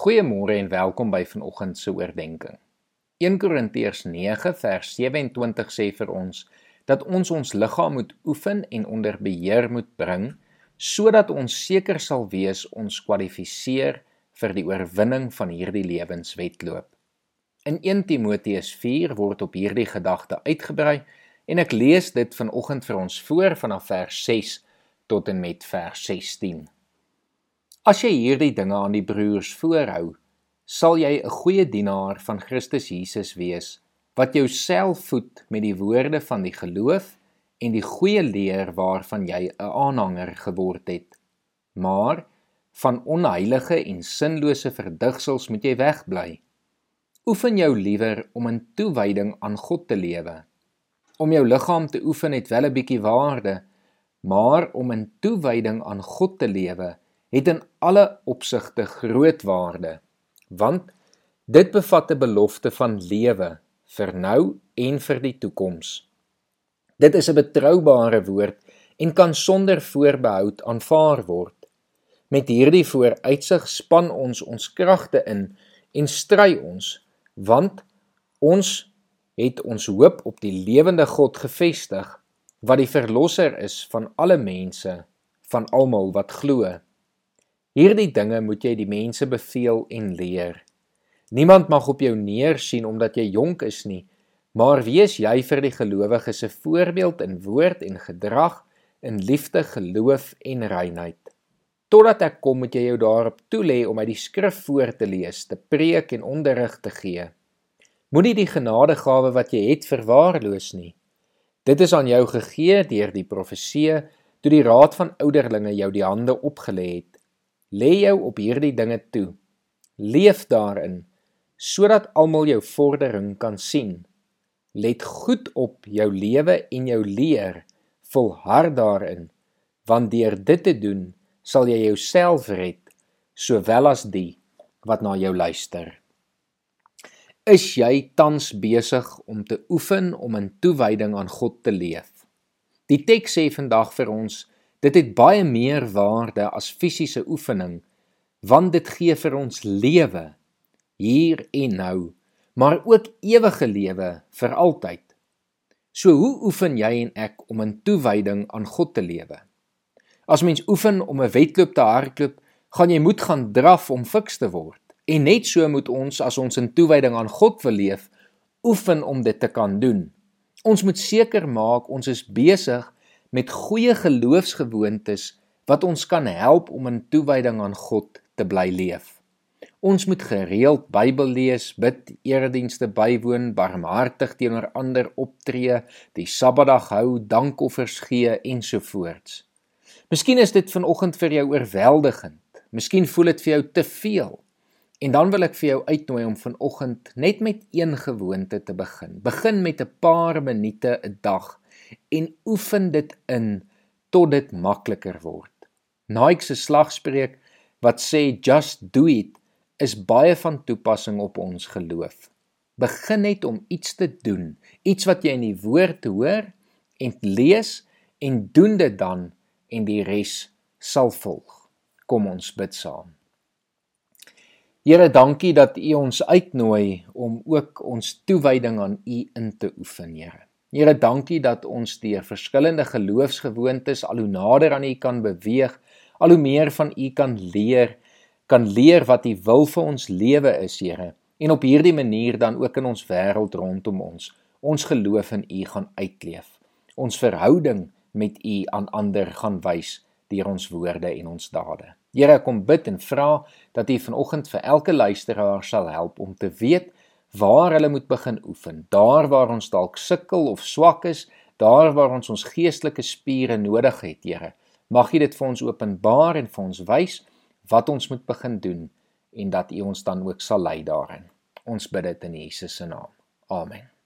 Goeiemôre en welkom by vanoggend se oordeenking. 1 Korintiërs 9 vers 27 sê vir ons dat ons ons liggaam moet oefen en onder beheer moet bring sodat ons seker sal wees ons kwalifiseer vir die oorwinning van hierdie lewenswedloop. In 1 Timoteus 4 word op hierdie gedagte uitgebrei en ek lees dit vanoggend vir ons voor vanaf vers 6 tot en met vers 16. As jy hierdie dinge aan die broers voorhou, sal jy 'n goeie dienaar van Christus Jesus wees wat jouself voed met die woorde van die geloof en die goeie leer waarvan jy 'n aanhanger geword het. Maar van onheilige en sinlose verdigsels moet jy wegbly. Oefen jou liewer om in toewyding aan God te lewe. Om jou liggaam te oefen het wel 'n bietjie waarde, maar om in toewyding aan God te lewe het in alle opsigte groot waarde want dit bevat 'n belofte van lewe vir nou en vir die toekoms. Dit is 'n betroubare woord en kan sonder voorbehoud aanvaar word. Met hierdie vooruitsig span ons ons kragte in en stry ons want ons het ons hoop op die lewende God gefestig wat die verlosser is van alle mense van almal wat glo. Hierdie dinge moet jy die mense beveel en leer. Niemand mag op jou neersien omdat jy jonk is nie, maar wees jy vir die gelowiges 'n voorbeeld in woord en gedrag, in liefde, geloof en reinheid. Totdat ek kom, moet jy jou daarop toelê om uit die skrif voor te lees, te preek en onderrig te gee. Moenie die genadegawe wat jy het verwaarloos nie. Dit is aan jou gegee deur die profeseë toe die raad van ouderlinge jou die hande opgelê het. Lê jou op hierdie dinge toe. Leef daarin sodat almal jou vordering kan sien. Let goed op jou lewe en jou leer. Volhard daarin, want deur dit te doen, sal jy jouself red sowel as die wat na jou luister. Is jy tans besig om te oefen om in toewyding aan God te leef? Die teks sê vandag vir ons Dit het baie meer waarde as fisiese oefening want dit gee vir ons lewe hier en nou, maar ook ewige lewe vir altyd. So hoe oefen jy en ek om in toewyding aan God te lewe? As mens oefen om 'n wedloop te hardloop, gaan jy moet gaan draf om fiks te word. En net so moet ons as ons in toewyding aan God wil leef, oefen om dit te kan doen. Ons moet seker maak ons is besig met goeie geloofsgewoontes wat ons kan help om in toewyding aan God te bly leef. Ons moet gereeld Bybel lees, bid, eredienste bywoon, barmhartig teenoor ander optree, die Sabbatdag hou, dankoffers gee ensovoorts. Miskien is dit vanoggend vir jou oorweldigend. Miskien voel dit vir jou te veel. En dan wil ek vir jou uitnooi om vanoggend net met een gewoonte te begin. Begin met 'n paar minute 'n dag en oefen dit in tot dit makliker word. Nike se slagspreuk wat sê just do it is baie van toepassing op ons geloof. Begin net om iets te doen, iets wat jy in die woord hoor en lees en doen dit dan en die res sal volg. Kom ons bid saam. Here, dankie dat U ons uitnooi om ook ons toewyding aan U in te oefen, Here. Here, dankie dat ons deur verskillende geloofsgewoontes al hoe nader aan U kan beweeg, al hoe meer van U kan leer, kan leer wat U wil vir ons lewe is, Here. En op hierdie manier dan ook in ons wêreld rondom ons, ons geloof in U gaan uitleef. Ons verhouding met U aan ander gaan wys deur ons woorde en ons dade. Here, kom bid en vra dat U vanoggend vir elke luisteraar sal help om te weet waar hulle moet begin oefen. Daar waar ons dalk sukkel of swak is, daar waar ons ons geestelike spiere nodig het, Here. Mag U dit vir ons openbaar en vir ons wys wat ons moet begin doen en dat U ons dan ook sal lei daarin. Ons bid dit in Jesus se naam. Amen.